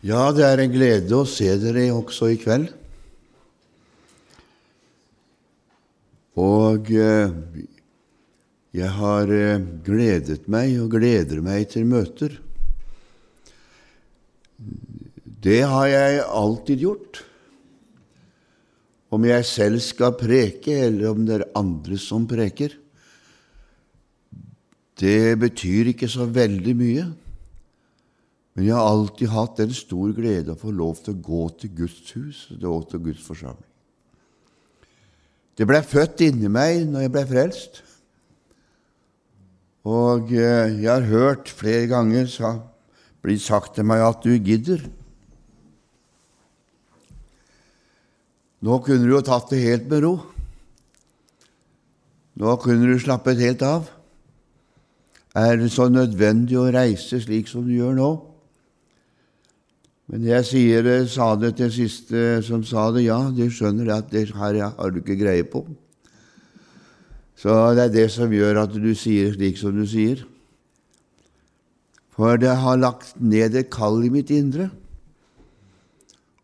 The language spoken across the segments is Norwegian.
Ja, det er en glede å se dere også i kveld. Og eh, jeg har eh, gledet meg og gleder meg til møter. Det har jeg alltid gjort. Om jeg selv skal preke, eller om det er andre som preker, det betyr ikke så veldig mye. Men jeg har alltid hatt en stor glede å få lov til å gå til Guds hus og til Guds forsamling. Det ble født inni meg når jeg ble frelst. Og eh, jeg har hørt flere ganger sa, bli sagt til meg at du gidder. Nå kunne du jo tatt det helt med ro. Nå kunne du slappet helt av. Er det så nødvendig å reise slik som du gjør nå? Men jeg sier, sa det til siste som sa det, ja, de skjønner at det her har du ikke greie på. Så det er det som gjør at du sier slik som du sier. For det har lagt ned et kall i mitt indre,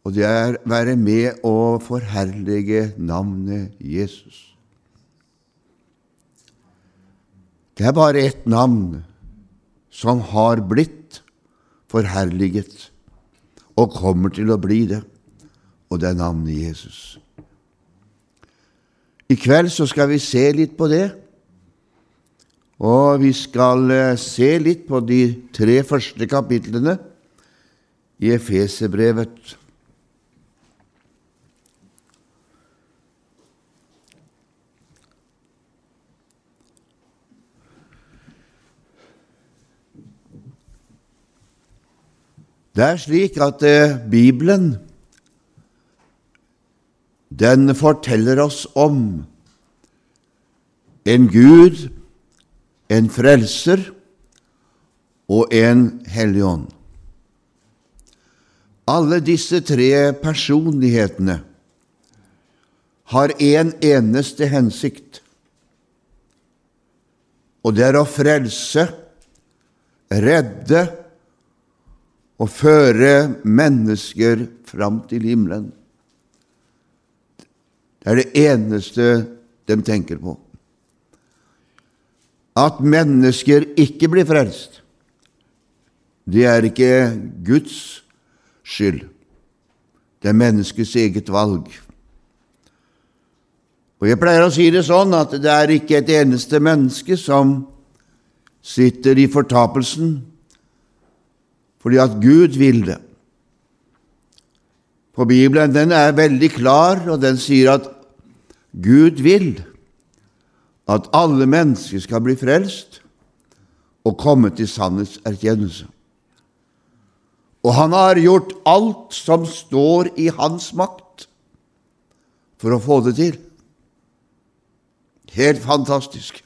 og det er å være med å forherlige navnet Jesus. Det er bare ett navn som har blitt forherliget og kommer til å bli det, og det er navnet Jesus. I kveld så skal vi se litt på det, og vi skal eh, se litt på de tre første kapitlene i Efeserbrevet. Det er slik at eh, Bibelen den forteller oss om en Gud, en frelser og en hellig ånd. Alle disse tre personlighetene har én en eneste hensikt, og det er å frelse, redde og føre mennesker fram til himmelen. Det er det eneste de tenker på. At mennesker ikke blir frelst, det er ikke Guds skyld. Det er menneskets eget valg. Og Jeg pleier å si det sånn at det er ikke et eneste menneske som sitter i fortapelsen fordi at Gud vil det. For Bibelen den er veldig klar, og den sier at Gud vil at alle mennesker skal bli frelst og komme til sannhetserkjennelse. Og han har gjort alt som står i hans makt for å få det til. Helt fantastisk.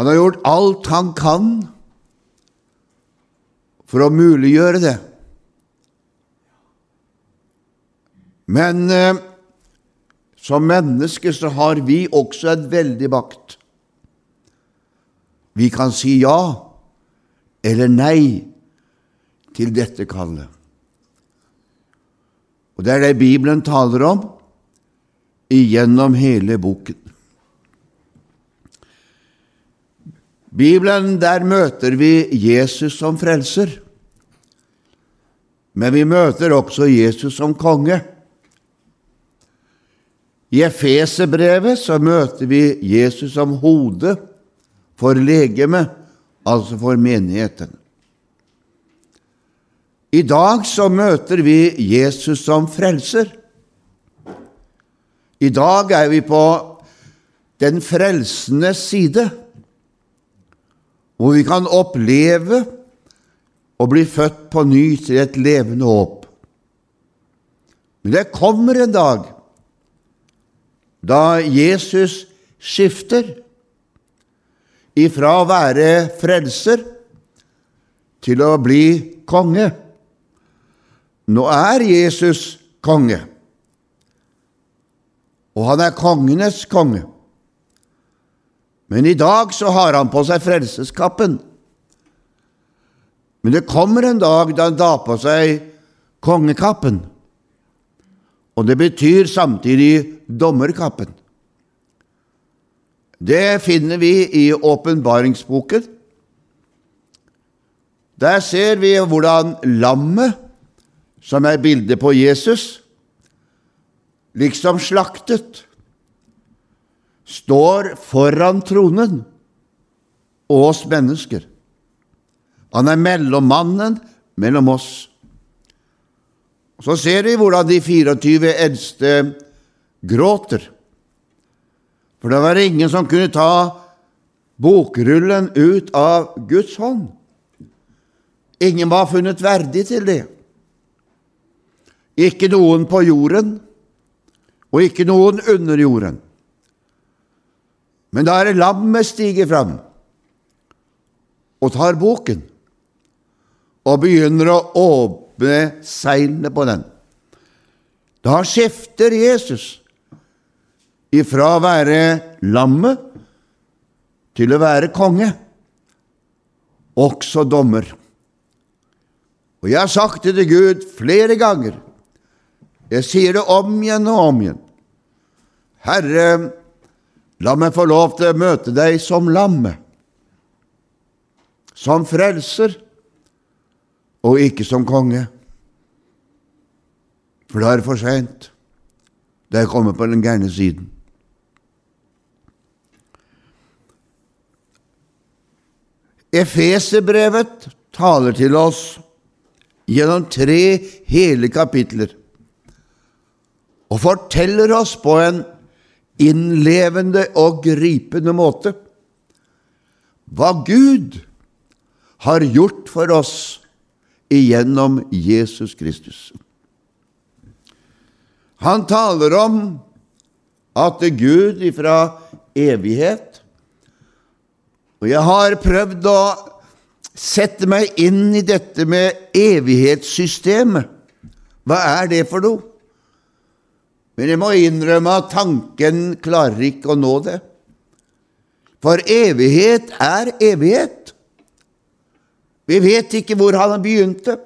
Han har gjort alt han kan for å muliggjøre det. Men eh, som mennesker så har vi også et veldig makt. Vi kan si ja eller nei til dette kallet. Og det er det Bibelen taler om gjennom hele boken. Bibelen, der møter vi Jesus som frelser, men vi møter også Jesus som konge. I Efeserbrevet så møter vi Jesus som hode for legemet, altså for menigheten. I dag så møter vi Jesus som frelser. I dag er vi på den frelsende side hvor vi kan oppleve å bli født på ny til et levende håp. Men det kommer en dag da Jesus skifter ifra å være frelser til å bli konge. Nå er Jesus konge, og han er kongenes konge. Men i dag så har han på seg frelseskappen. Men det kommer en dag da han tar på seg kongekappen, og det betyr samtidig dommerkappen. Det finner vi i åpenbaringsboken. Der ser vi hvordan lammet, som er bildet på Jesus, liksom slaktet, står foran tronen og oss mennesker. Han er mellommannen mellom oss. Så ser vi hvordan de 24 eldste gråter. For det var ingen som kunne ta bokrullen ut av Guds hånd. Ingen var funnet verdig til det. Ikke noen på jorden, og ikke noen under jorden. Men da er det lammet stiger fram og tar boken og begynner å åpne seilene på den. Da skifter Jesus ifra å være lammet til å være konge, også dommer. Og jeg har sagt det til Gud flere ganger. Jeg sier det om igjen og om igjen. Herre, la meg få lov til å møte deg som lam, som frelser, og ikke som konge. For da er det for seint. Da er jeg kommet på den gærne siden. Efeserbrevet taler til oss gjennom tre hele kapitler og forteller oss på en innlevende og gripende måte hva Gud har gjort for oss igjennom Jesus Kristus. Han taler om at Gud ifra evighet Og jeg har prøvd å sette meg inn i dette med evighetssystemet. Hva er det for noe? Men jeg må innrømme at tanken klarer ikke å nå det. For evighet er evighet. Vi vet ikke hvor han begynte,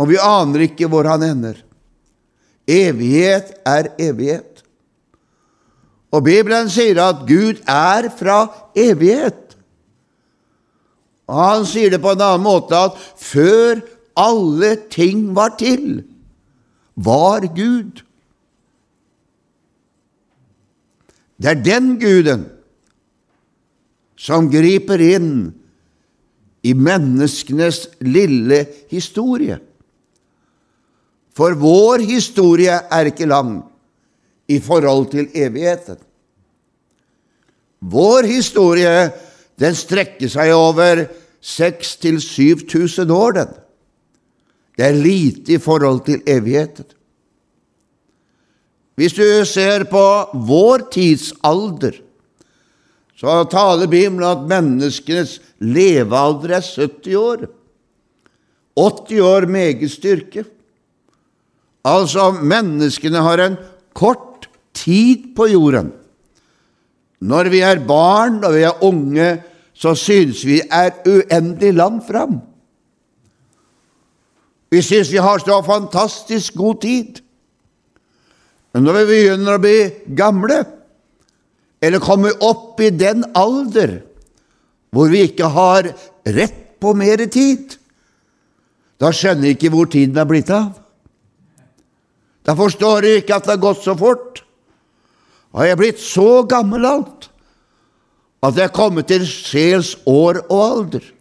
og vi aner ikke hvor han ender. Evighet er evighet. Og Bibelen sier at Gud er fra evighet. Og han sier det på en annen måte at før alle ting var til, var Gud. Det er den Guden som griper inn i menneskenes lille historie. For vår historie er ikke lang i forhold til evigheten. Vår historie den strekker seg over 6000-7000 år, den. Det er lite i forhold til evigheten. Hvis du ser på vår tidsalder, så taler Bibelen at menneskenes levealder er 70 år. 80 år meget styrke. Altså, menneskene har en kort tid på jorden. Når vi er barn og vi er unge, så synes vi er uendelig langt fram. Vi synes vi har så fantastisk god tid. Men når vi begynner å bli gamle, eller komme opp i den alder hvor vi ikke har rett på mer tid, da skjønner vi ikke hvor tiden er blitt av. Da forstår vi ikke at det har gått så fort. Har jeg blitt så gammel alt at jeg er kommet til sjels år og alder?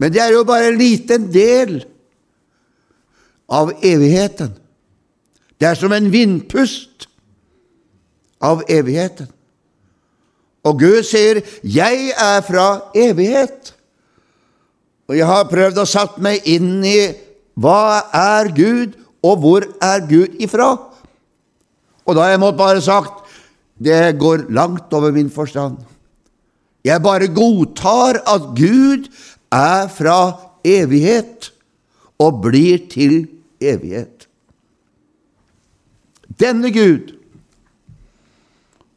Men det er jo bare en liten del av evigheten. Det er som en vindpust av evigheten. Og Gud sier, 'Jeg er fra evighet'. Og jeg har prøvd å satt meg inn i hva er Gud, og hvor er Gud ifra? Og da har jeg måttet bare sagt det går langt over min forstand. Jeg bare godtar at Gud er fra evighet og blir til evighet. Denne Gud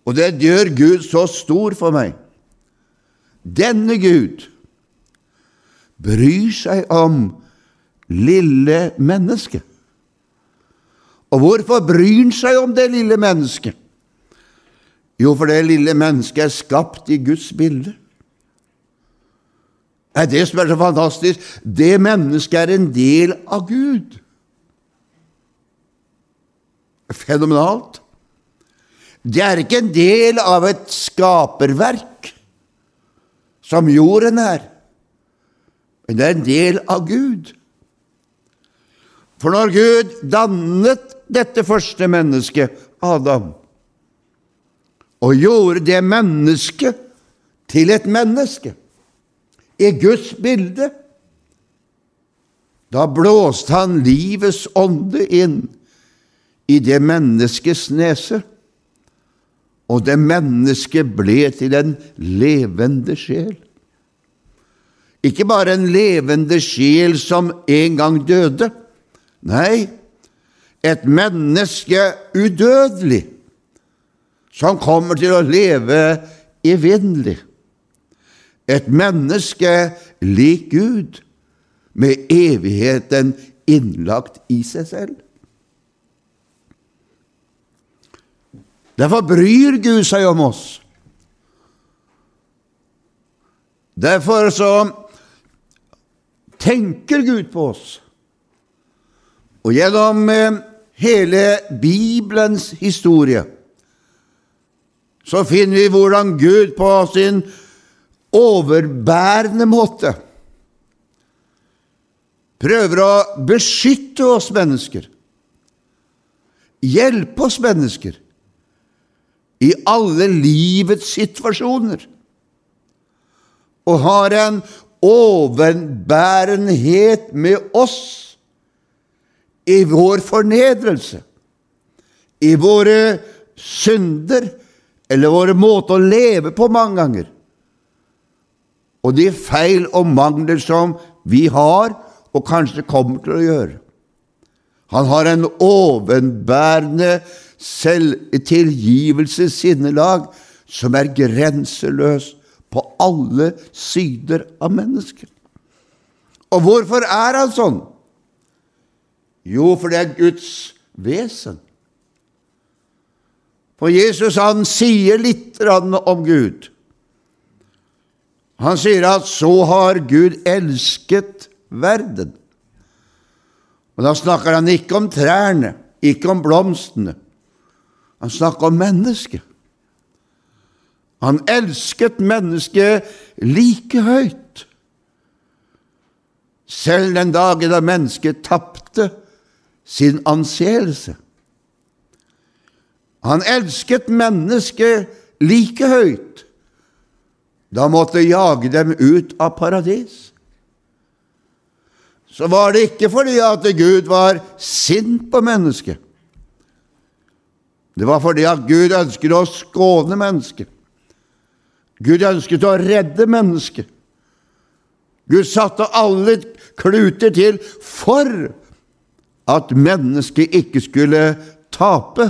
og det gjør Gud så stor for meg. Denne Gud bryr seg om lille mennesket. Og hvorfor bryr han seg om det lille mennesket? Jo, for det lille mennesket er skapt i Guds bilde. Det er det som er så fantastisk. Det mennesket er en del av Gud. Fenomenalt. Det er ikke en del av et skaperverk, som jorden er, men det er en del av Gud. For når Gud dannet dette første mennesket, Adam, og gjorde det mennesket til et menneske i Guds bilde, da blåste han livets ånde inn i det menneskets nese, og det mennesket ble til en levende sjel. Ikke bare en levende sjel som en gang døde, nei, et menneske udødelig, som kommer til å leve evinnelig. Et menneske lik Gud, med evigheten innlagt i seg selv. Derfor bryr Gud seg om oss. Derfor så tenker Gud på oss. Og gjennom eh, hele Bibelens historie så finner vi hvordan Gud på sin overbærende måte prøver å beskytte oss mennesker, hjelpe oss mennesker i alle livets situasjoner, og har en overbærenhet med oss i vår fornedrelse, i våre synder eller våre måter å leve på mange ganger, og de feil og mangler som vi har og kanskje kommer til å gjøre. Han har en ovenbærende selvtilgivelsessinnelag som er grenseløs på alle sider av mennesket. Og hvorfor er han sånn? Jo, for det er Guds vesen. For Jesus han sier litt om Gud. Han sier at 'så har Gud elsket verden'. Og Da snakker han ikke om trærne, ikke om blomstene. Han snakker om mennesket. Han elsket mennesket like høyt. Selv den dagen da mennesket tapte sin anseelse. Han elsket mennesket like høyt. Da måtte jage dem ut av paradis. Så var det ikke fordi at Gud var sint på mennesket. Det var fordi at Gud ønsket å skåne mennesket. Gud ønsket å redde mennesket. Gud satte alle kluter til for at mennesket ikke skulle tape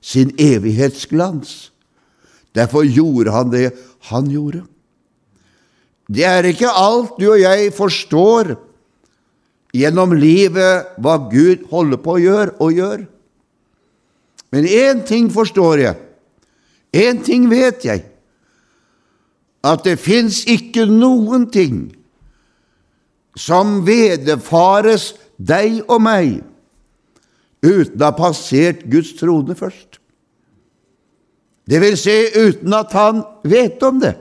sin evighetsglans. Derfor gjorde han det han gjorde. Det er ikke alt du og jeg forstår gjennom livet hva Gud holder på å gjøre og gjør. Men én ting forstår jeg, én ting vet jeg, at det fins ikke noen ting som vederfares deg og meg, uten å ha passert Guds trone først. Det vil si uten at han vet om det.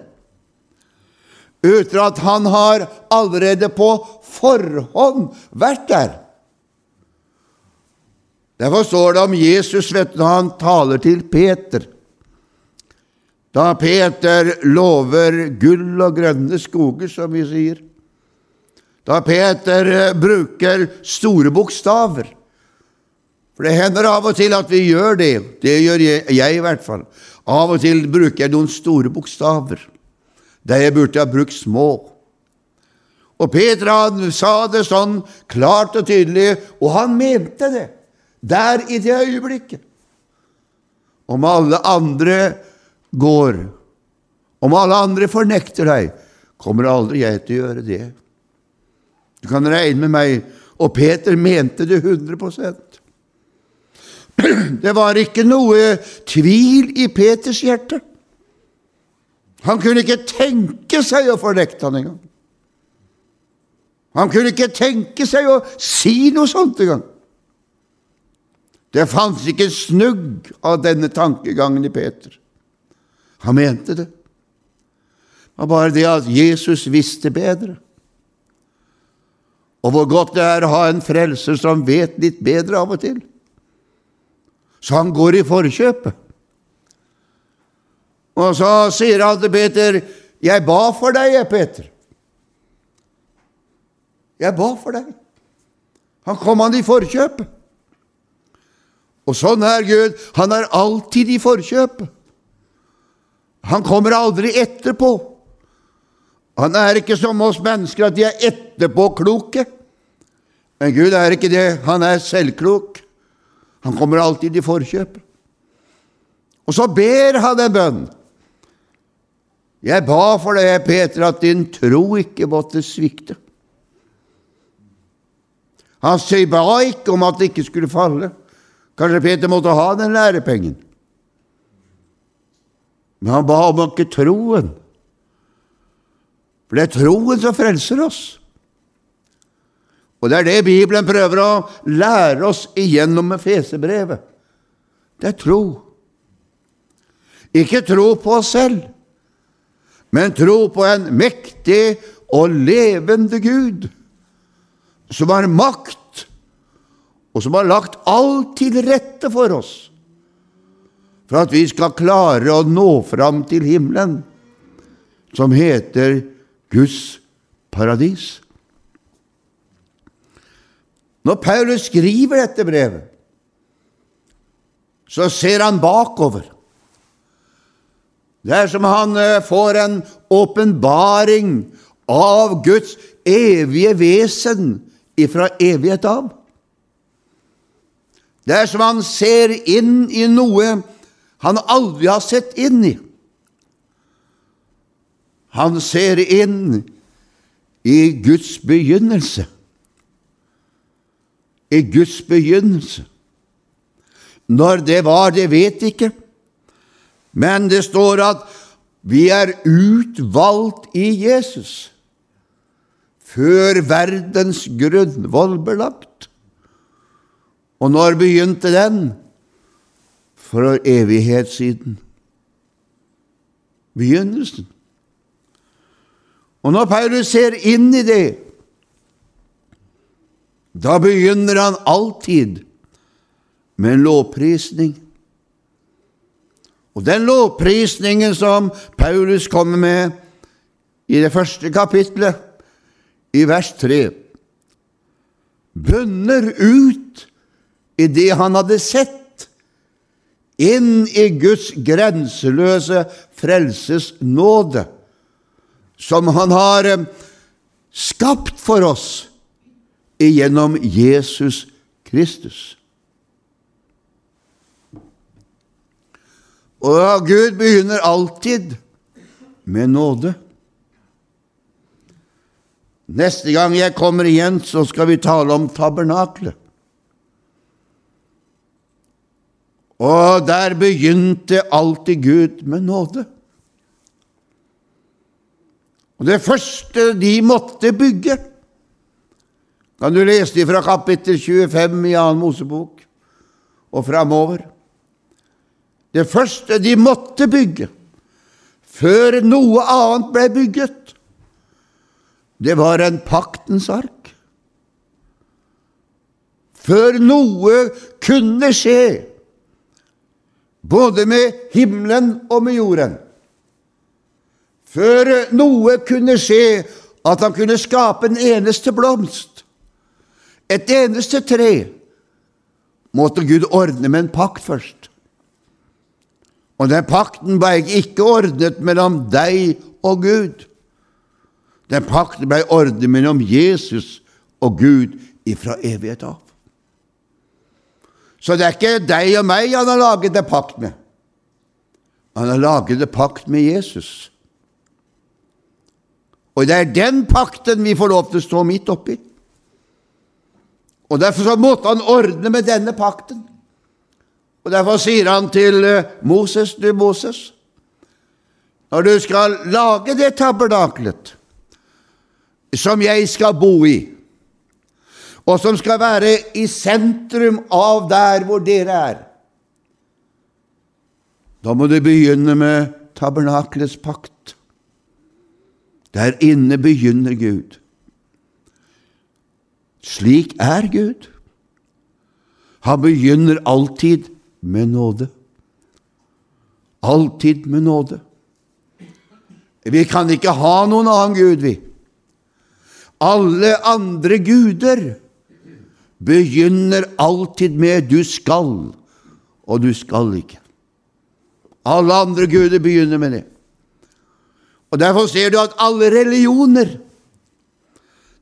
Uten at han har allerede på forhånd vært der. Derfor står det om Jesus vet når han taler til Peter. Da Peter lover gull og grønne skoger, som vi sier. Da Peter bruker store bokstaver. For det hender av og til at vi gjør det. Det gjør jeg, jeg i hvert fall. Av og til bruker jeg noen store bokstaver der jeg burde ha brukt små. Og Peter han sa det sånn klart og tydelig, og han mente det der i det øyeblikket. Om alle andre går, om alle andre fornekter deg, kommer aldri jeg til å gjøre det. Du kan regne med meg. Og Peter mente det 100 Det var ikke noe tvil i Peters hjerte. Han kunne ikke tenke seg å fornekte han engang. Han kunne ikke tenke seg å si noe sånt engang. Det fantes ikke snugg av denne tankegangen i Peter. Han mente det. Det var bare det at Jesus visste bedre. Og hvor godt det er å ha en frelser som vet litt bedre av og til. Så han går i forkjøpet. Og så sier han til Peter, 'Jeg ba for deg, jeg, Peter.' Jeg ba for deg. Han kom han i forkjøpet. Og sånn er Gud. Han er alltid i forkjøp. Han kommer aldri etterpå. Han er ikke som oss mennesker, at de er etterpåkloke. Men Gud er ikke det. Han er selvklok. Han kommer alltid i forkjøp. Og så ber han en bønn. Jeg ba for deg, Peter, at din tro ikke måtte svikte. Han sier ba ikke om at det ikke skulle falle. Kanskje Peter måtte ha den lærepengen. Men han ba om ikke troen. For det er troen som frelser oss. Og det er det Bibelen prøver å lære oss igjennom med fesebrevet. Det er tro. Ikke tro på oss selv, men tro på en mektig og levende Gud, som har makt, og som har lagt alt til rette for oss, for at vi skal klare å nå fram til himmelen, som heter Guds paradis. Når Paulus skriver dette brevet, så ser han bakover. Det er som han eh, får en åpenbaring av Guds evige vesen ifra evighet av. Det er som han ser inn i noe han aldri har sett inn i. Han ser inn i Guds begynnelse i Guds begynnelse. Når det var, det vet ikke, men det står at vi er utvalgt i Jesus før verdens grunnvoll ble lagt. Og når begynte den? For evighet siden. Begynnelsen. Og når Paulus ser inn i det, da begynner han alltid med en lovprisning. Og den lovprisningen som Paulus kommer med i det første kapitlet, i vers 3, bunner ut i det han hadde sett, inn i Guds grenseløse frelses nåde, som han har eh, skapt for oss igjennom Jesus Kristus. Og Gud begynner alltid med nåde. Neste gang jeg kommer igjen, så skal vi tale om tabernaklet. Og der begynte alltid Gud med nåde. Og det første de måtte bygge, kan du lese det fra kapittel 25 i annen Mosebok og framover? Det første de måtte bygge, før noe annet ble bygget, det var en paktens ark. Før noe kunne skje, både med himmelen og med jorden, før noe kunne skje at han kunne skape en eneste blomst, et eneste tre måtte Gud ordne med en pakt først. Og den pakten ble ikke ordnet mellom deg og Gud. Den pakten ble ordnet mellom Jesus og Gud ifra evighet av. Så det er ikke deg og meg han har laget en pakt med. Han har laget en pakt med Jesus. Og det er den pakten vi får lov til å stå midt oppi. Og Derfor så måtte han ordne med denne pakten. Og Derfor sier han til eh, Moses, du Moses, når du skal lage det tabernaklet som jeg skal bo i, og som skal være i sentrum av der hvor dere er, da må du begynne med tabernakelets pakt. Der inne begynner Gud. Slik er Gud. Han begynner alltid med nåde. Alltid med nåde. Vi kan ikke ha noen annen Gud, vi. Alle andre guder begynner alltid med 'du skal', og 'du skal ikke'. Alle andre guder begynner med det. Og Derfor ser du at alle religioner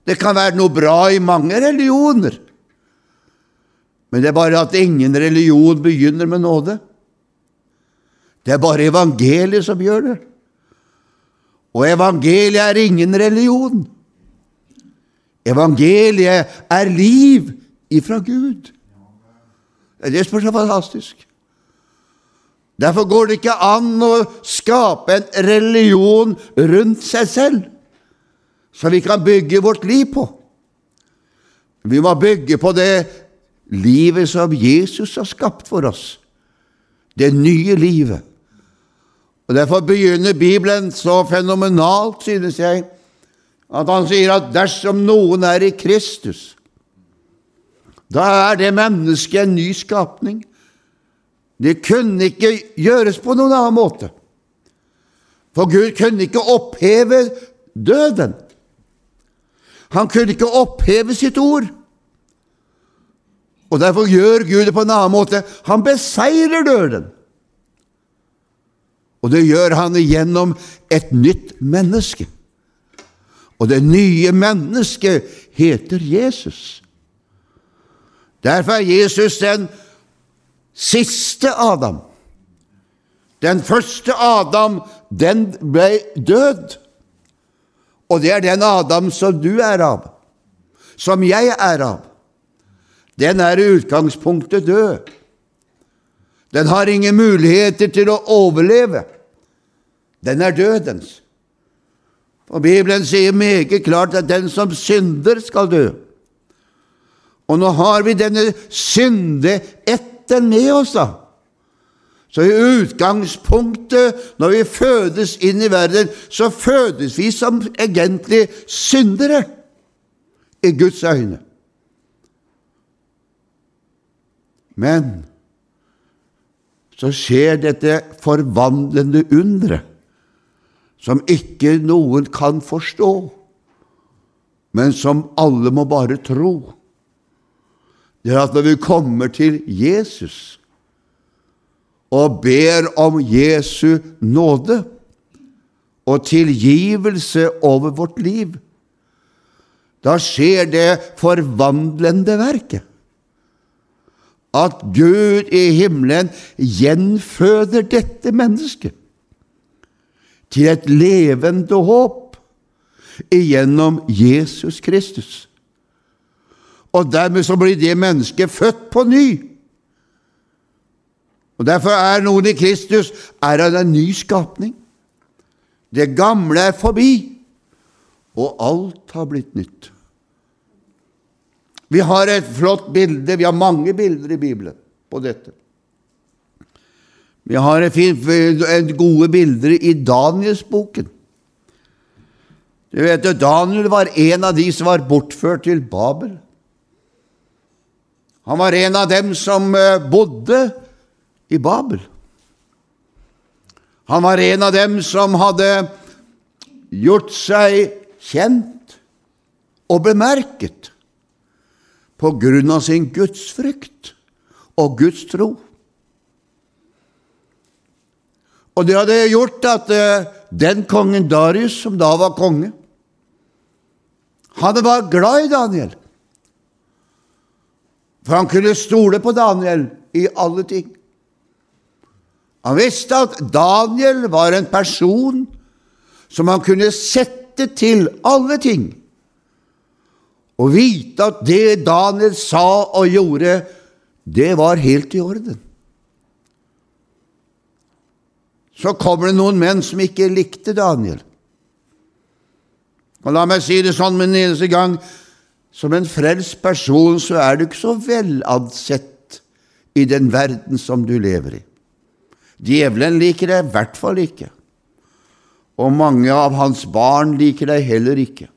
Det kan være noe bra i mange religioner, men det er bare at ingen religion begynner med nåde. Det er bare evangeliet som gjør det. Og evangeliet er ingen religion. Evangeliet er liv ifra Gud. Det er det som er så fantastisk. Derfor går det ikke an å skape en religion rundt seg selv som vi kan bygge vårt liv på. Vi må bygge på det livet som Jesus har skapt for oss, det nye livet. Og Derfor begynner Bibelen så fenomenalt, synes jeg, at han sier at dersom noen er i Kristus, da er det mennesket en ny skapning. Det kunne ikke gjøres på noen annen måte. For Gud kunne ikke oppheve døden. Han kunne ikke oppheve sitt ord. Og Derfor gjør Gud det på en annen måte. Han beseirer døden. Og det gjør han gjennom et nytt menneske. Og det nye mennesket heter Jesus. Derfor er Jesus den siste Adam. Den første Adam, den ble død. Og det er den Adam som du er av, som jeg er av. Den er i utgangspunktet død. Den har ingen muligheter til å overleve. Den er dødens. Og Bibelen sier meget klart at den som synder, skal dø. Og nå har vi denne synde ett med oss, da. Så i utgangspunktet, når vi fødes inn i verden, så fødes vi som egentlig syndere i Guds øyne. Men så skjer dette forvandlende underet, som ikke noen kan forstå, men som alle må bare tro det er at når vi kommer til Jesus og ber om Jesu nåde og tilgivelse over vårt liv, da skjer det forvandlende verket. At Gud i himmelen gjenføder dette mennesket til et levende håp igjennom Jesus Kristus og dermed så blir det mennesket født på ny. Og Derfor er noen i Kristus er han en ny skapning. Det gamle er forbi, og alt har blitt nytt. Vi har et flott bilde, vi har mange bilder i Bibelen på dette. Vi har gode bilder i Danielsboken. Du vet, Daniel var en av de som var bortført til Babel. Han var en av dem som eh, bodde i Babel. Han var en av dem som hadde gjort seg kjent og bemerket på grunn av sin gudsfrykt og Guds tro. Og det hadde gjort at eh, den kongen Darius, som da var konge, han var glad i Daniel. For han kunne stole på Daniel i alle ting. Han visste at Daniel var en person som han kunne sette til alle ting. og vite at det Daniel sa og gjorde, det var helt i orden. Så kommer det noen menn som ikke likte Daniel. Og la meg si det sånn med en eneste gang som en frelst person så er du ikke så velansett i den verden som du lever i. Djevelen liker deg i hvert fall ikke, og mange av hans barn liker deg heller ikke.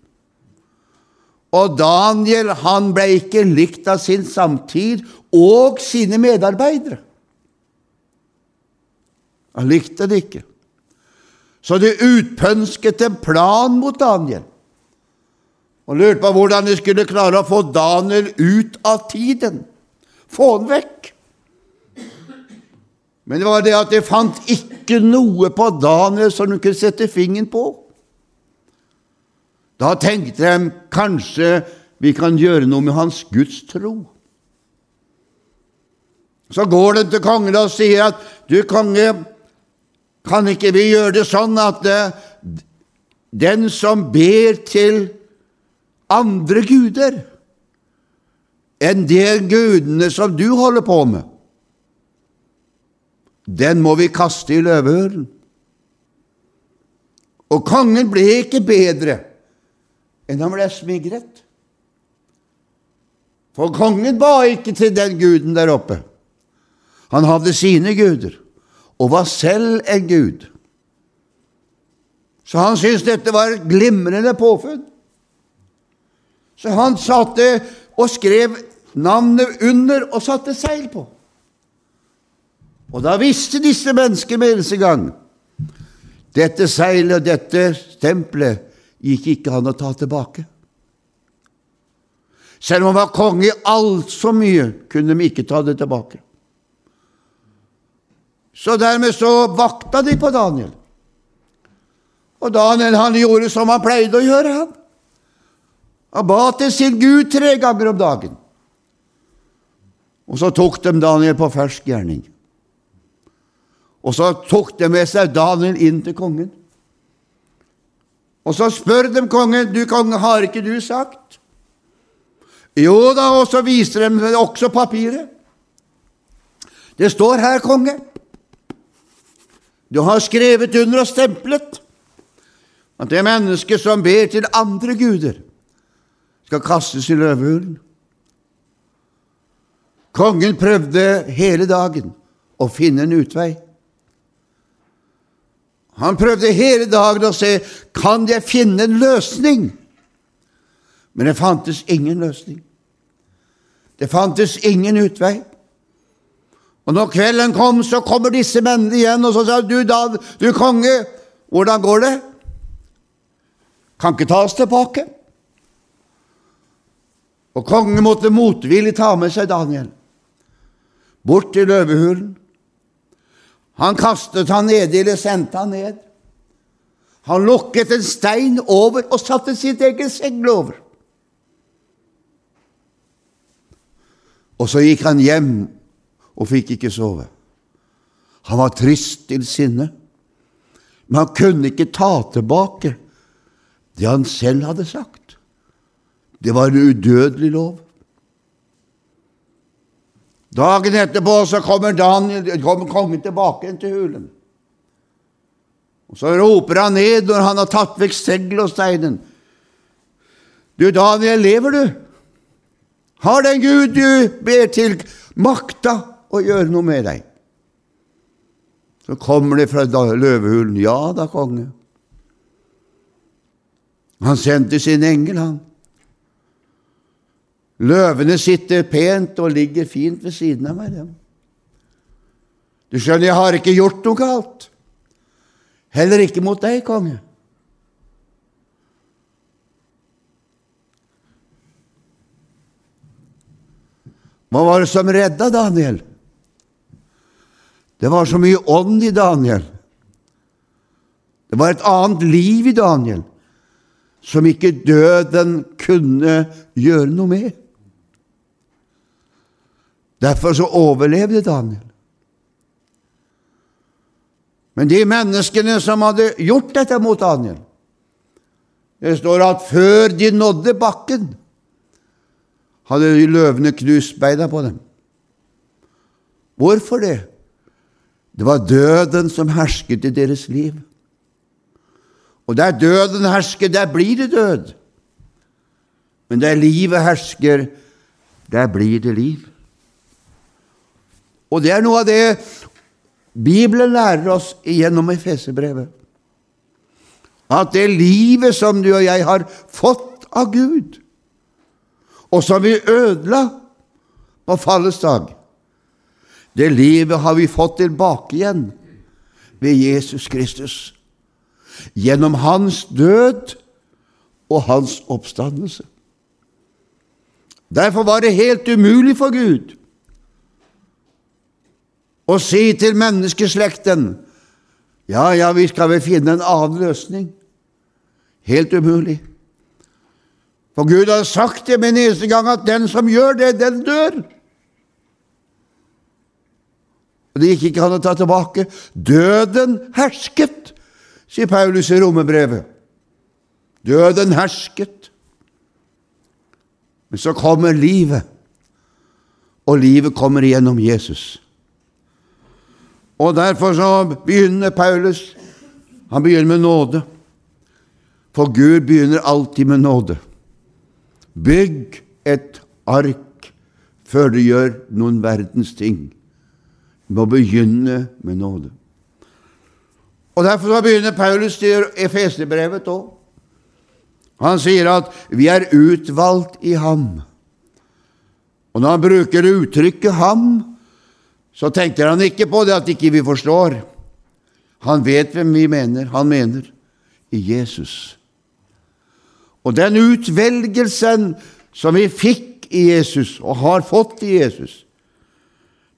Og Daniel han ble ikke likt av sin samtid og sine medarbeidere. Han likte det ikke. Så de utpønsket en plan mot Daniel og lurte på hvordan de skulle klare å få Daniel ut av tiden. Få han vekk. Men det var det at de fant ikke noe på Daniel som de kunne sette fingeren på. Da tenkte de kanskje vi kan gjøre noe med hans gudstro. Så går de til kongen og sier at du, konge, kan ikke vi gjøre det sånn at eh, den som ber til andre guder enn de gudene som du holder på med, den må vi kaste i løvehulen. Og kongen ble ikke bedre enn han ble smigret. For kongen ba ikke til den guden der oppe. Han hadde sine guder og var selv en gud. Så han syntes dette var glimrende påfunn. Så han satte og skrev navnet under og satte seil på. Og da visste disse mennesker med eneste gang dette seilet, og dette stempelet, gikk ikke an å ta tilbake. Selv om han var konge i alt så mye, kunne de ikke ta det tilbake. Så dermed så vakta de på Daniel. Og Daniel han gjorde som han pleide å gjøre. han. Ba til sin Gud tre ganger om dagen. Og så tok de Daniel på fersk gjerning. Og så tok de med seg Daniel inn til kongen. Og så spør de kongen, 'Du konge, har ikke du sagt?' Jo da, og så viser de også papiret. Det står her, konge. Du har skrevet under og stemplet at det mennesket som ber til andre guder, skal kastes i løvehulen. Kongen prøvde hele dagen å finne en utvei. Han prøvde hele dagen å se kan jeg finne en løsning. Men det fantes ingen løsning. Det fantes ingen utvei. Og når kvelden kom, så kommer disse mennene igjen, og så sa du, da, du konge, hvordan går det? Kan ikke ta oss tilbake. Og kongen måtte motvillig ta med seg Daniel bort til løvehulen. Han kastet han nedi, eller sendte han ned. Han lukket en stein over og satte sitt eget segl over. Og så gikk han hjem og fikk ikke sove. Han var trist til sinne, men han kunne ikke ta tilbake det han selv hadde sagt. Det var en udødelig lov. Dagen etterpå så kommer, Daniel, kommer kongen tilbake til hulen. Og Så roper han ned når han har tatt vekk seglet og steinen. Du, Daniel, lever du? Har den Gud du ber til, makta å gjøre noe med deg. Så kommer det fra løvehulen. Ja da, konge. Han sendte sin engel, han. Løvene sitter pent og ligger fint ved siden av meg. Dem. Du skjønner, jeg har ikke gjort noe galt. Heller ikke mot deg, konge. Hva var det som redda Daniel? Det var så mye ånd i Daniel. Det var et annet liv i Daniel som ikke døden kunne gjøre noe med. Derfor så overlevde Daniel. Men de menneskene som hadde gjort dette mot Daniel Det står at før de nådde bakken, hadde løvene knust beina på dem. Hvorfor det? Det var døden som hersket i deres liv. Og der døden hersker, der blir det død. Men der livet hersker, der blir det liv. Og det er noe av det Bibelen lærer oss gjennom Efeserbrevet. At det livet som du og jeg har fått av Gud, og som vi ødela på fallets dag, det livet har vi fått tilbake igjen ved Jesus Kristus, gjennom hans død og hans oppstandelse. Derfor var det helt umulig for Gud å si til menneskeslekten ja, ja, vi skal vel finne en annen løsning. Helt umulig. For Gud har sagt det en eneste gang at den som gjør det, den dør. Og det gikk ikke an å ta tilbake. Døden hersket, sier Paulus i romerbrevet. Døden hersket. Men så kommer livet, og livet kommer gjennom Jesus. Og derfor så begynner Paulus Han begynner med nåde. For Gud begynner alltid med nåde. Bygg et ark før du gjør noen verdens ting. Du må begynne med nåde. Og Derfor så begynner Paulus i Efeserbrevet òg. Han sier at vi er utvalgt i ham. Og når han bruker uttrykket 'ham', så tenkte han ikke på det at ikke vi forstår. Han vet hvem vi mener. Han mener i Jesus. Og den utvelgelsen som vi fikk i Jesus, og har fått i Jesus,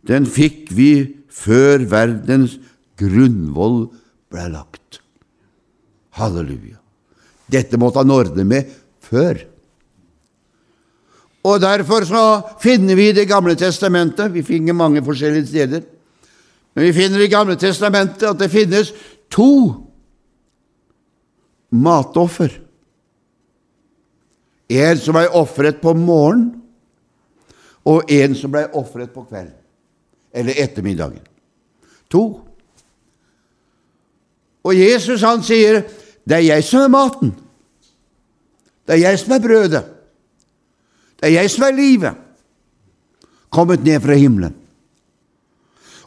den fikk vi før verdens grunnvoll ble lagt. Halleluja. Dette måtte han ordne med før. Og Derfor så finner vi Det gamle testamentet Vi finner mange forskjellige steder. Men vi finner i gamle testamentet at det finnes to matoffer. En som ble ofret på morgenen, og en som ble ofret på kvelden eller ettermiddagen. To. Og Jesus han sier, 'Det er jeg som er maten. Det er jeg som er brødet. Det er jeg som er livet, kommet ned fra himmelen.'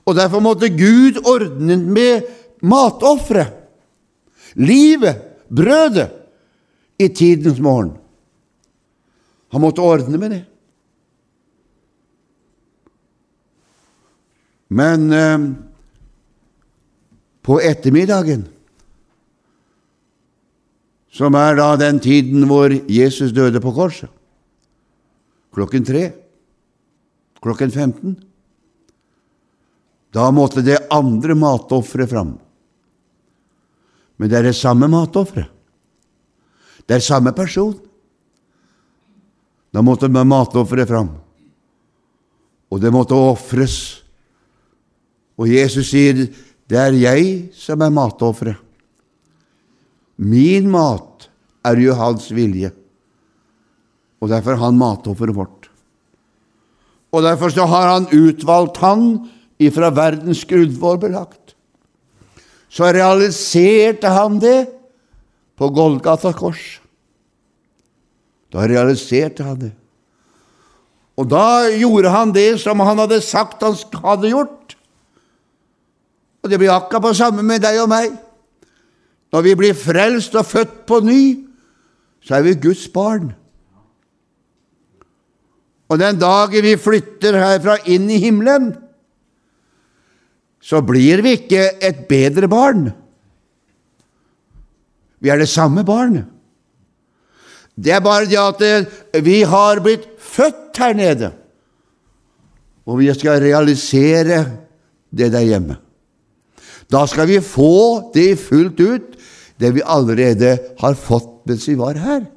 Og Derfor måtte Gud ordne med matofferet, livet, brødet, i tidens morgen. Han måtte ordne med det. Men eh, på ettermiddagen, som er da den tiden hvor Jesus døde på korset, klokken tre, klokken 15, da måtte det andre matofferet fram. Men det er det samme matofferet. Det er samme person. Da måtte matofferet fram. Og det måtte ofres og Jesus sier, 'Det er jeg som er matofferet'. Min mat er jo hans vilje, og derfor er han matofferet vårt. Og derfor så har han utvalgt han ifra verdens grunnvoll belagt. Så realiserte han det på Golgata kors. Da realiserte han det. Og da gjorde han det som han hadde sagt han hadde gjort. Og det blir akkurat på samme med deg og meg. Når vi blir frelst og født på ny, så er vi Guds barn. Og den dagen vi flytter herfra inn i himmelen, så blir vi ikke et bedre barn. Vi er det samme barnet. Det er bare det at eh, vi har blitt født her nede, og vi skal realisere det der hjemme. Da skal vi få det fullt ut, det vi allerede har fått mens vi var her.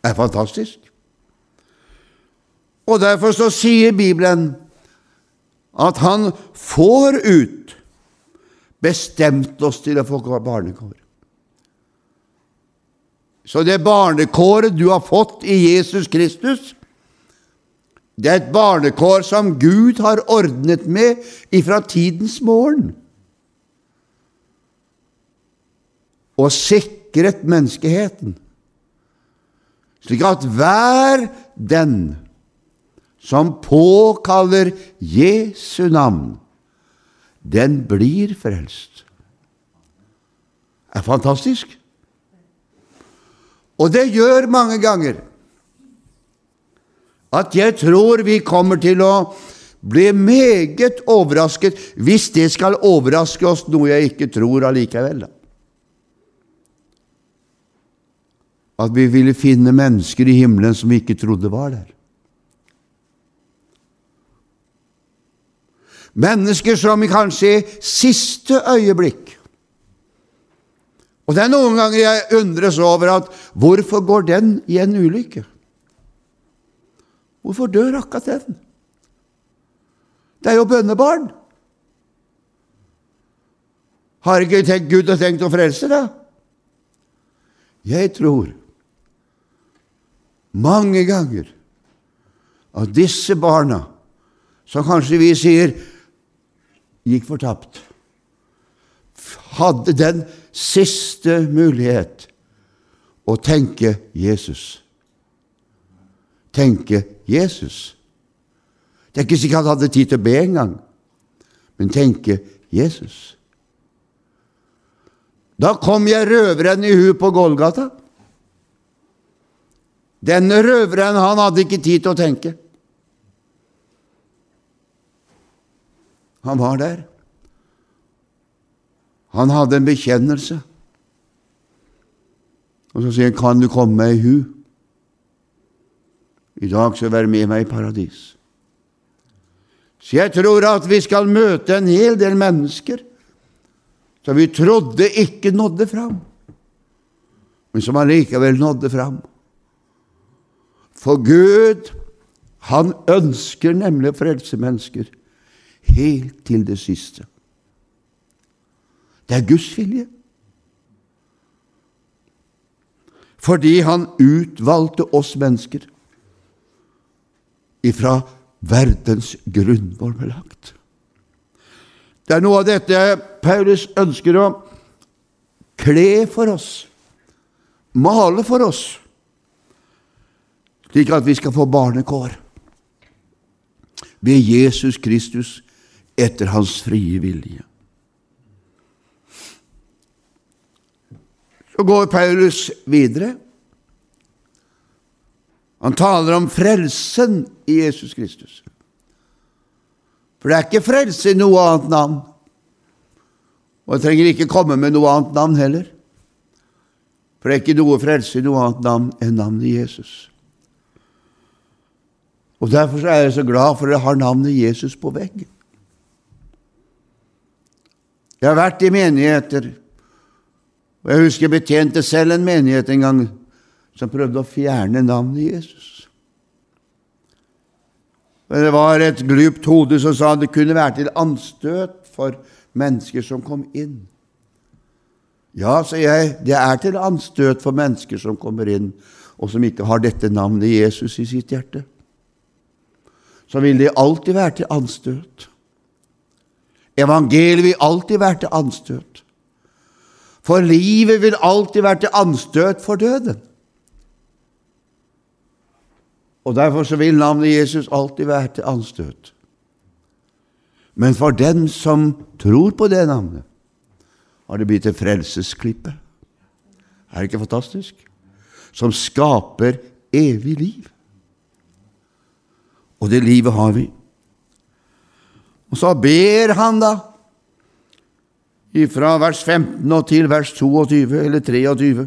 Det er fantastisk. Og Derfor så sier Bibelen at han får ut bestemt oss til å få barnekår. Så det barnekåret du har fått i Jesus Kristus, det er et barnekår som Gud har ordnet med ifra tidens morgen. Og sikret menneskeheten, slik at hver den som påkaller Jesu navn, den blir frelst. Det er fantastisk. Og det gjør mange ganger at jeg tror vi kommer til å bli meget overrasket hvis det skal overraske oss, noe jeg ikke tror allikevel. At vi ville finne mennesker i himmelen som vi ikke trodde var der. Mennesker som kanskje i siste øyeblikk Og det er noen ganger jeg undres over at hvorfor går den i en ulykke? Hvorfor dør akkurat den? Det er jo bønnebarn. Har ikke tenkt Gud har tenkt å frelse det? Jeg tror mange ganger at disse barna, som kanskje vi sier gikk fortapt, hadde den siste mulighet å tenke Jesus. Tenke Jesus. Det er ikke sikkert han hadde tid til å be engang, men tenke Jesus. Da kom jeg røveren i hu på Golgata. Denne røveren han hadde ikke tid til å tenke. Han var der. Han hadde en bekjennelse. Og så sier han, 'Kan du komme meg i hu?' I dag skal vær med meg i paradis. Så jeg tror at vi skal møte en hel del mennesker som vi trodde ikke nådde fram, men som allikevel nådde fram. For Gud, han ønsker nemlig å frelse mennesker helt til det siste. Det er Guds vilje. Fordi han utvalgte oss mennesker ifra verdens grunnvoll ble lagt. Det er noe av dette Paulus ønsker å kle for oss, male for oss, slik at vi skal få barnekår ved Jesus Kristus etter hans frie vilje. Så går Paulus videre. Han taler om frelsen i Jesus Kristus. For det er ikke frelse i noe annet navn. Og jeg trenger ikke komme med noe annet navn heller. For det er ikke noe frelse i noe annet navn enn navnet Jesus. Og Derfor er jeg så glad for at jeg har navnet Jesus på veggen. Jeg har vært i menigheter, og jeg husker jeg betjente selv en menighet en gang som prøvde å fjerne navnet Jesus. Men det var et glupt hode som sa det kunne være til anstøt for mennesker som kom inn. Ja, sa jeg, det er til anstøt for mennesker som kommer inn, og som ikke har dette navnet Jesus i sitt hjerte. Så vil de alltid være til anstøt. Evangeliet vil alltid være til anstøt. For livet vil alltid være til anstøt for døden. Og Derfor så vil navnet Jesus alltid være til anstøt. Men for den som tror på det navnet, har det blitt et frelsesklippe. Er det ikke fantastisk? Som skaper evig liv. Og det livet har vi. Og så ber han da fra vers 15 og til vers 22 eller 23.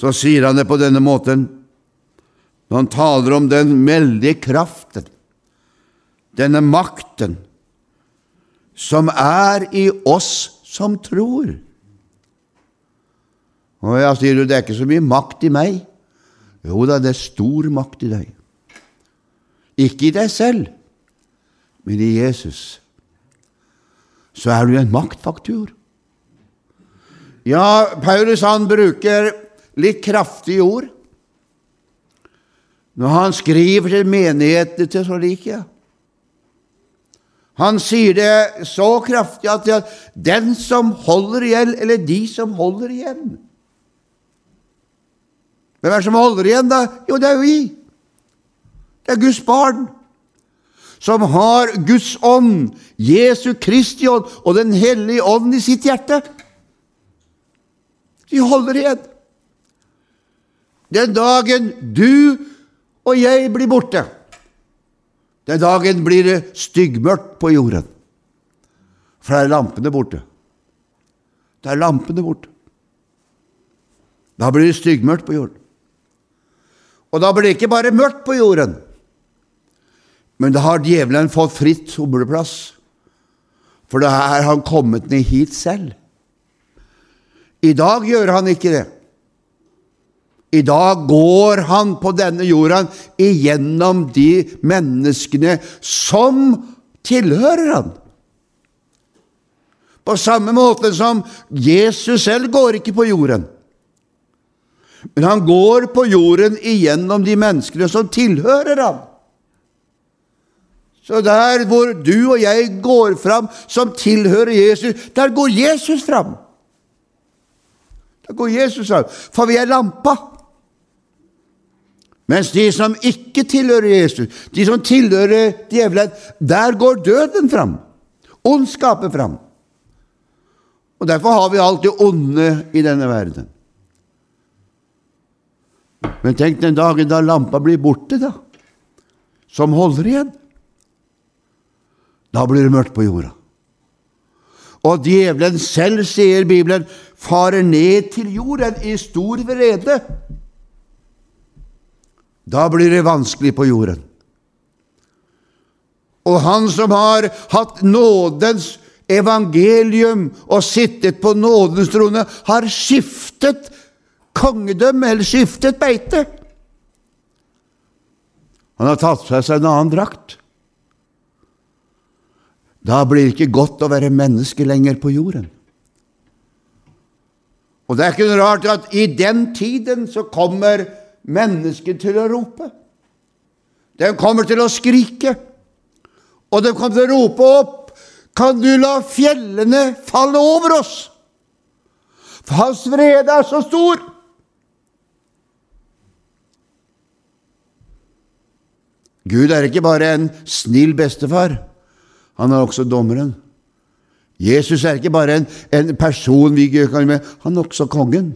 Så sier han det på denne måten når han taler om den veldige kraften, denne makten, som er i oss som tror. Og jeg sier du, det er ikke så mye makt i meg. Jo da, det er stor makt i deg. Ikke i deg selv, men i Jesus, så er du en maktfaktor. Ja, Paulus han bruker litt kraftige ord når han skriver til menighetene til så like. Han sier det så kraftig at den som holder igjen, eller de som holder igjen Hvem er det som holder igjen, da? Jo, det er jo vi. Det er Guds barn. Som har Guds ånd, Jesu Kristi ånd og Den hellige ånd i sitt hjerte. De holder igjen. Den dagen du og jeg blir borte, den dagen blir det styggmørkt på jorden. For da er lampene borte. Da er lampene borte. Da blir det styggmørkt på jorden. Og da blir det ikke bare mørkt på jorden, men da har djevelen fått fritt somleplass. For da er han kommet ned hit selv. I dag gjør han ikke det. I dag går han på denne jorda igjennom de menneskene som tilhører han. På samme måte som Jesus selv går ikke på jorden. Men han går på jorden igjennom de menneskene som tilhører ham. Så der hvor du og jeg går fram som tilhører Jesus, der går Jesus fram. Der går Jesus fram, for vi er lampa. Mens de som ikke tilhører Jesus, de som tilhører djevelen, der går døden fram. Ondskapen fram. Og Derfor har vi alt det onde i denne verden. Men tenk den dagen da lampa blir borte, da, som holder igjen. Da blir det mørkt på jorda. Og djevelen selv, sier Bibelen, farer ned til jorden i stor vrede. Da blir det vanskelig på jorden. Og han som har hatt nådens evangelium og sittet på nådens trone, har skiftet kongedømme eller skiftet beite. Han har tatt på seg en annen drakt. Da blir det ikke godt å være menneske lenger på jorden. Og det er ikke noe rart at i den tiden så kommer mennesket til å rope. De kommer til å skrike, og de kommer til å rope opp Kan du la fjellene falle over oss? For hans vrede er så stor. Gud er ikke bare en snill bestefar, han er også dommeren. Jesus er ikke bare en, en person vi kan med, han er også kongen.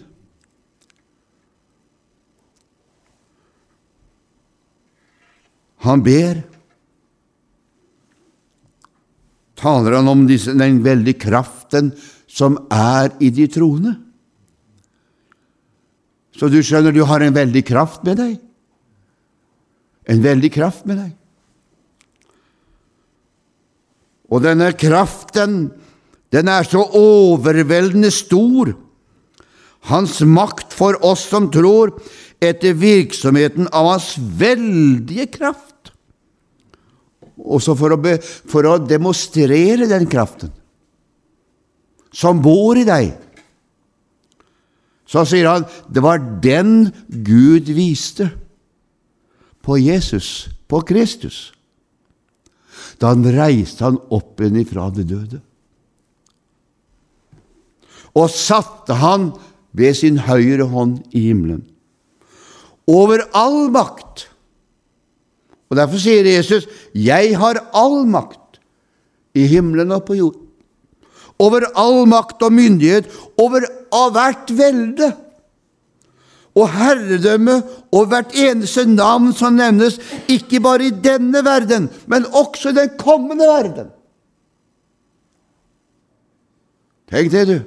Han ber. Taler han om disse, den veldige kraften som er i de troende? Så du skjønner, du har en veldig kraft med deg en veldig kraft med deg. Og denne kraften, den er så overveldende stor. Hans makt for oss som tror, etter virksomheten av hans veldige kraft. Også for å, be, for å demonstrere den kraften som bor i deg. Så sier han det var den Gud viste på Jesus, på Kristus, da han reiste han opp igjen ifra det døde. Og satte han ved sin høyre hånd i himmelen. Over all makt. Og Derfor sier Jesus, 'Jeg har all makt i himmelen og på jord'. Over all makt og myndighet, over hvert velde og herredømme og hvert eneste navn som nevnes, ikke bare i denne verden, men også i den kommende verden. Tenk det, du.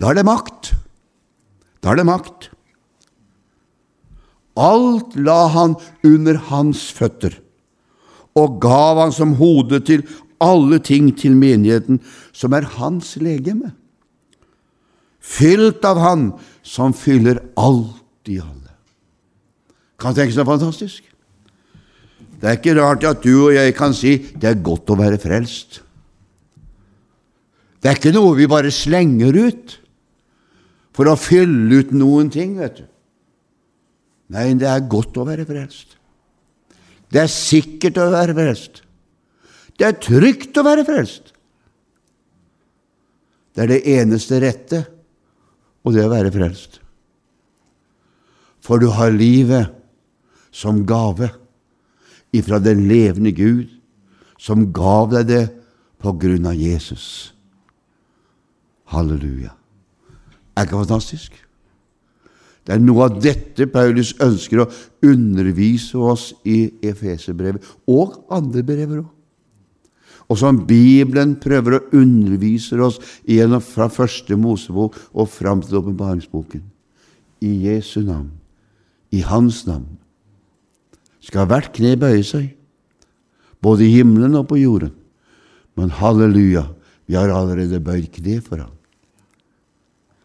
Da er det makt. Da er det makt. Alt la han under hans føtter, og gav han som hode til alle ting til menigheten, som er hans legeme fylt av Han som fyller alt i alle. Kan tenke seg fantastisk? Det er ikke rart at du og jeg kan si det er godt å være frelst. Det er ikke noe vi bare slenger ut for å fylle ut noen ting, vet du. Nei, det er godt å være frelst. Det er sikkert å være frelst. Det er trygt å være frelst. Det er det eneste rette, og det å være frelst. For du har livet som gave ifra den levende Gud, som gav deg det på grunn av Jesus. Halleluja. Er ikke fantastisk? Det er noe av dette Paulus ønsker å undervise oss i Efeserbrevet, og andre brever òg. Og som Bibelen prøver å undervise oss gjennom fra første Mosebok og fram til åpenbaringsboken. I Jesu navn, i Hans navn, skal hvert kne bøye seg, både i himmelen og på jorden. Men halleluja, vi har allerede bøyd kne for ham.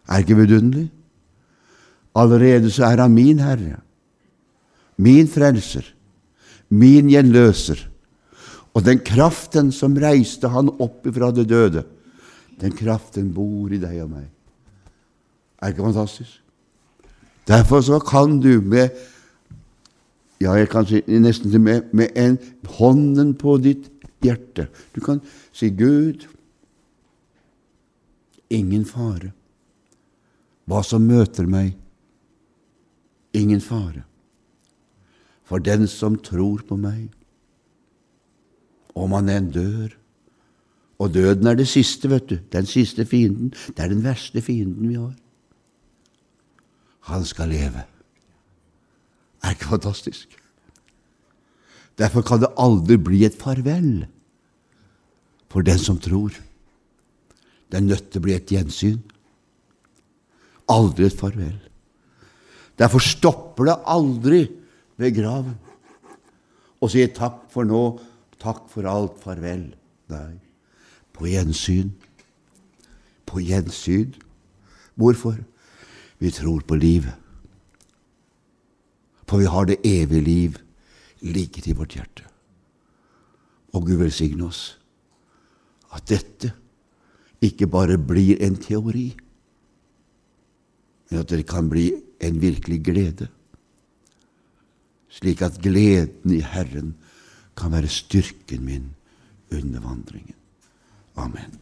Er ikke vidunderlig? Allerede så er han min Herre, min frelser, min gjenløser. Og den kraften som reiste han opp ifra det døde, den kraften bor i deg og meg. Er det ikke fantastisk? Derfor så kan du med ja, jeg kan si nesten med, med en hånden på ditt hjerte Du kan si, Gud, ingen fare. Hva som møter meg, ingen fare. For den som tror på meg, om han enn dør Og døden er det siste, vet du. Den siste fienden. Det er den verste fienden vi har. Han skal leve. Er ikke fantastisk? Derfor kan det aldri bli et farvel for den som tror. Det er nødt til å bli et gjensyn. Aldri et farvel. Derfor stopper det aldri ved graven og sier takk for nå, takk for alt, farvel. Nei, på gjensyn. På gjensyn. Hvorfor? Vi tror på livet. For vi har det evige liv ligget i vårt hjerte. Og Gud velsigne oss at dette ikke bare blir en teori, men at det kan bli en virkelig glede, slik at gleden i Herren kan være styrken min under vandringen. Amen.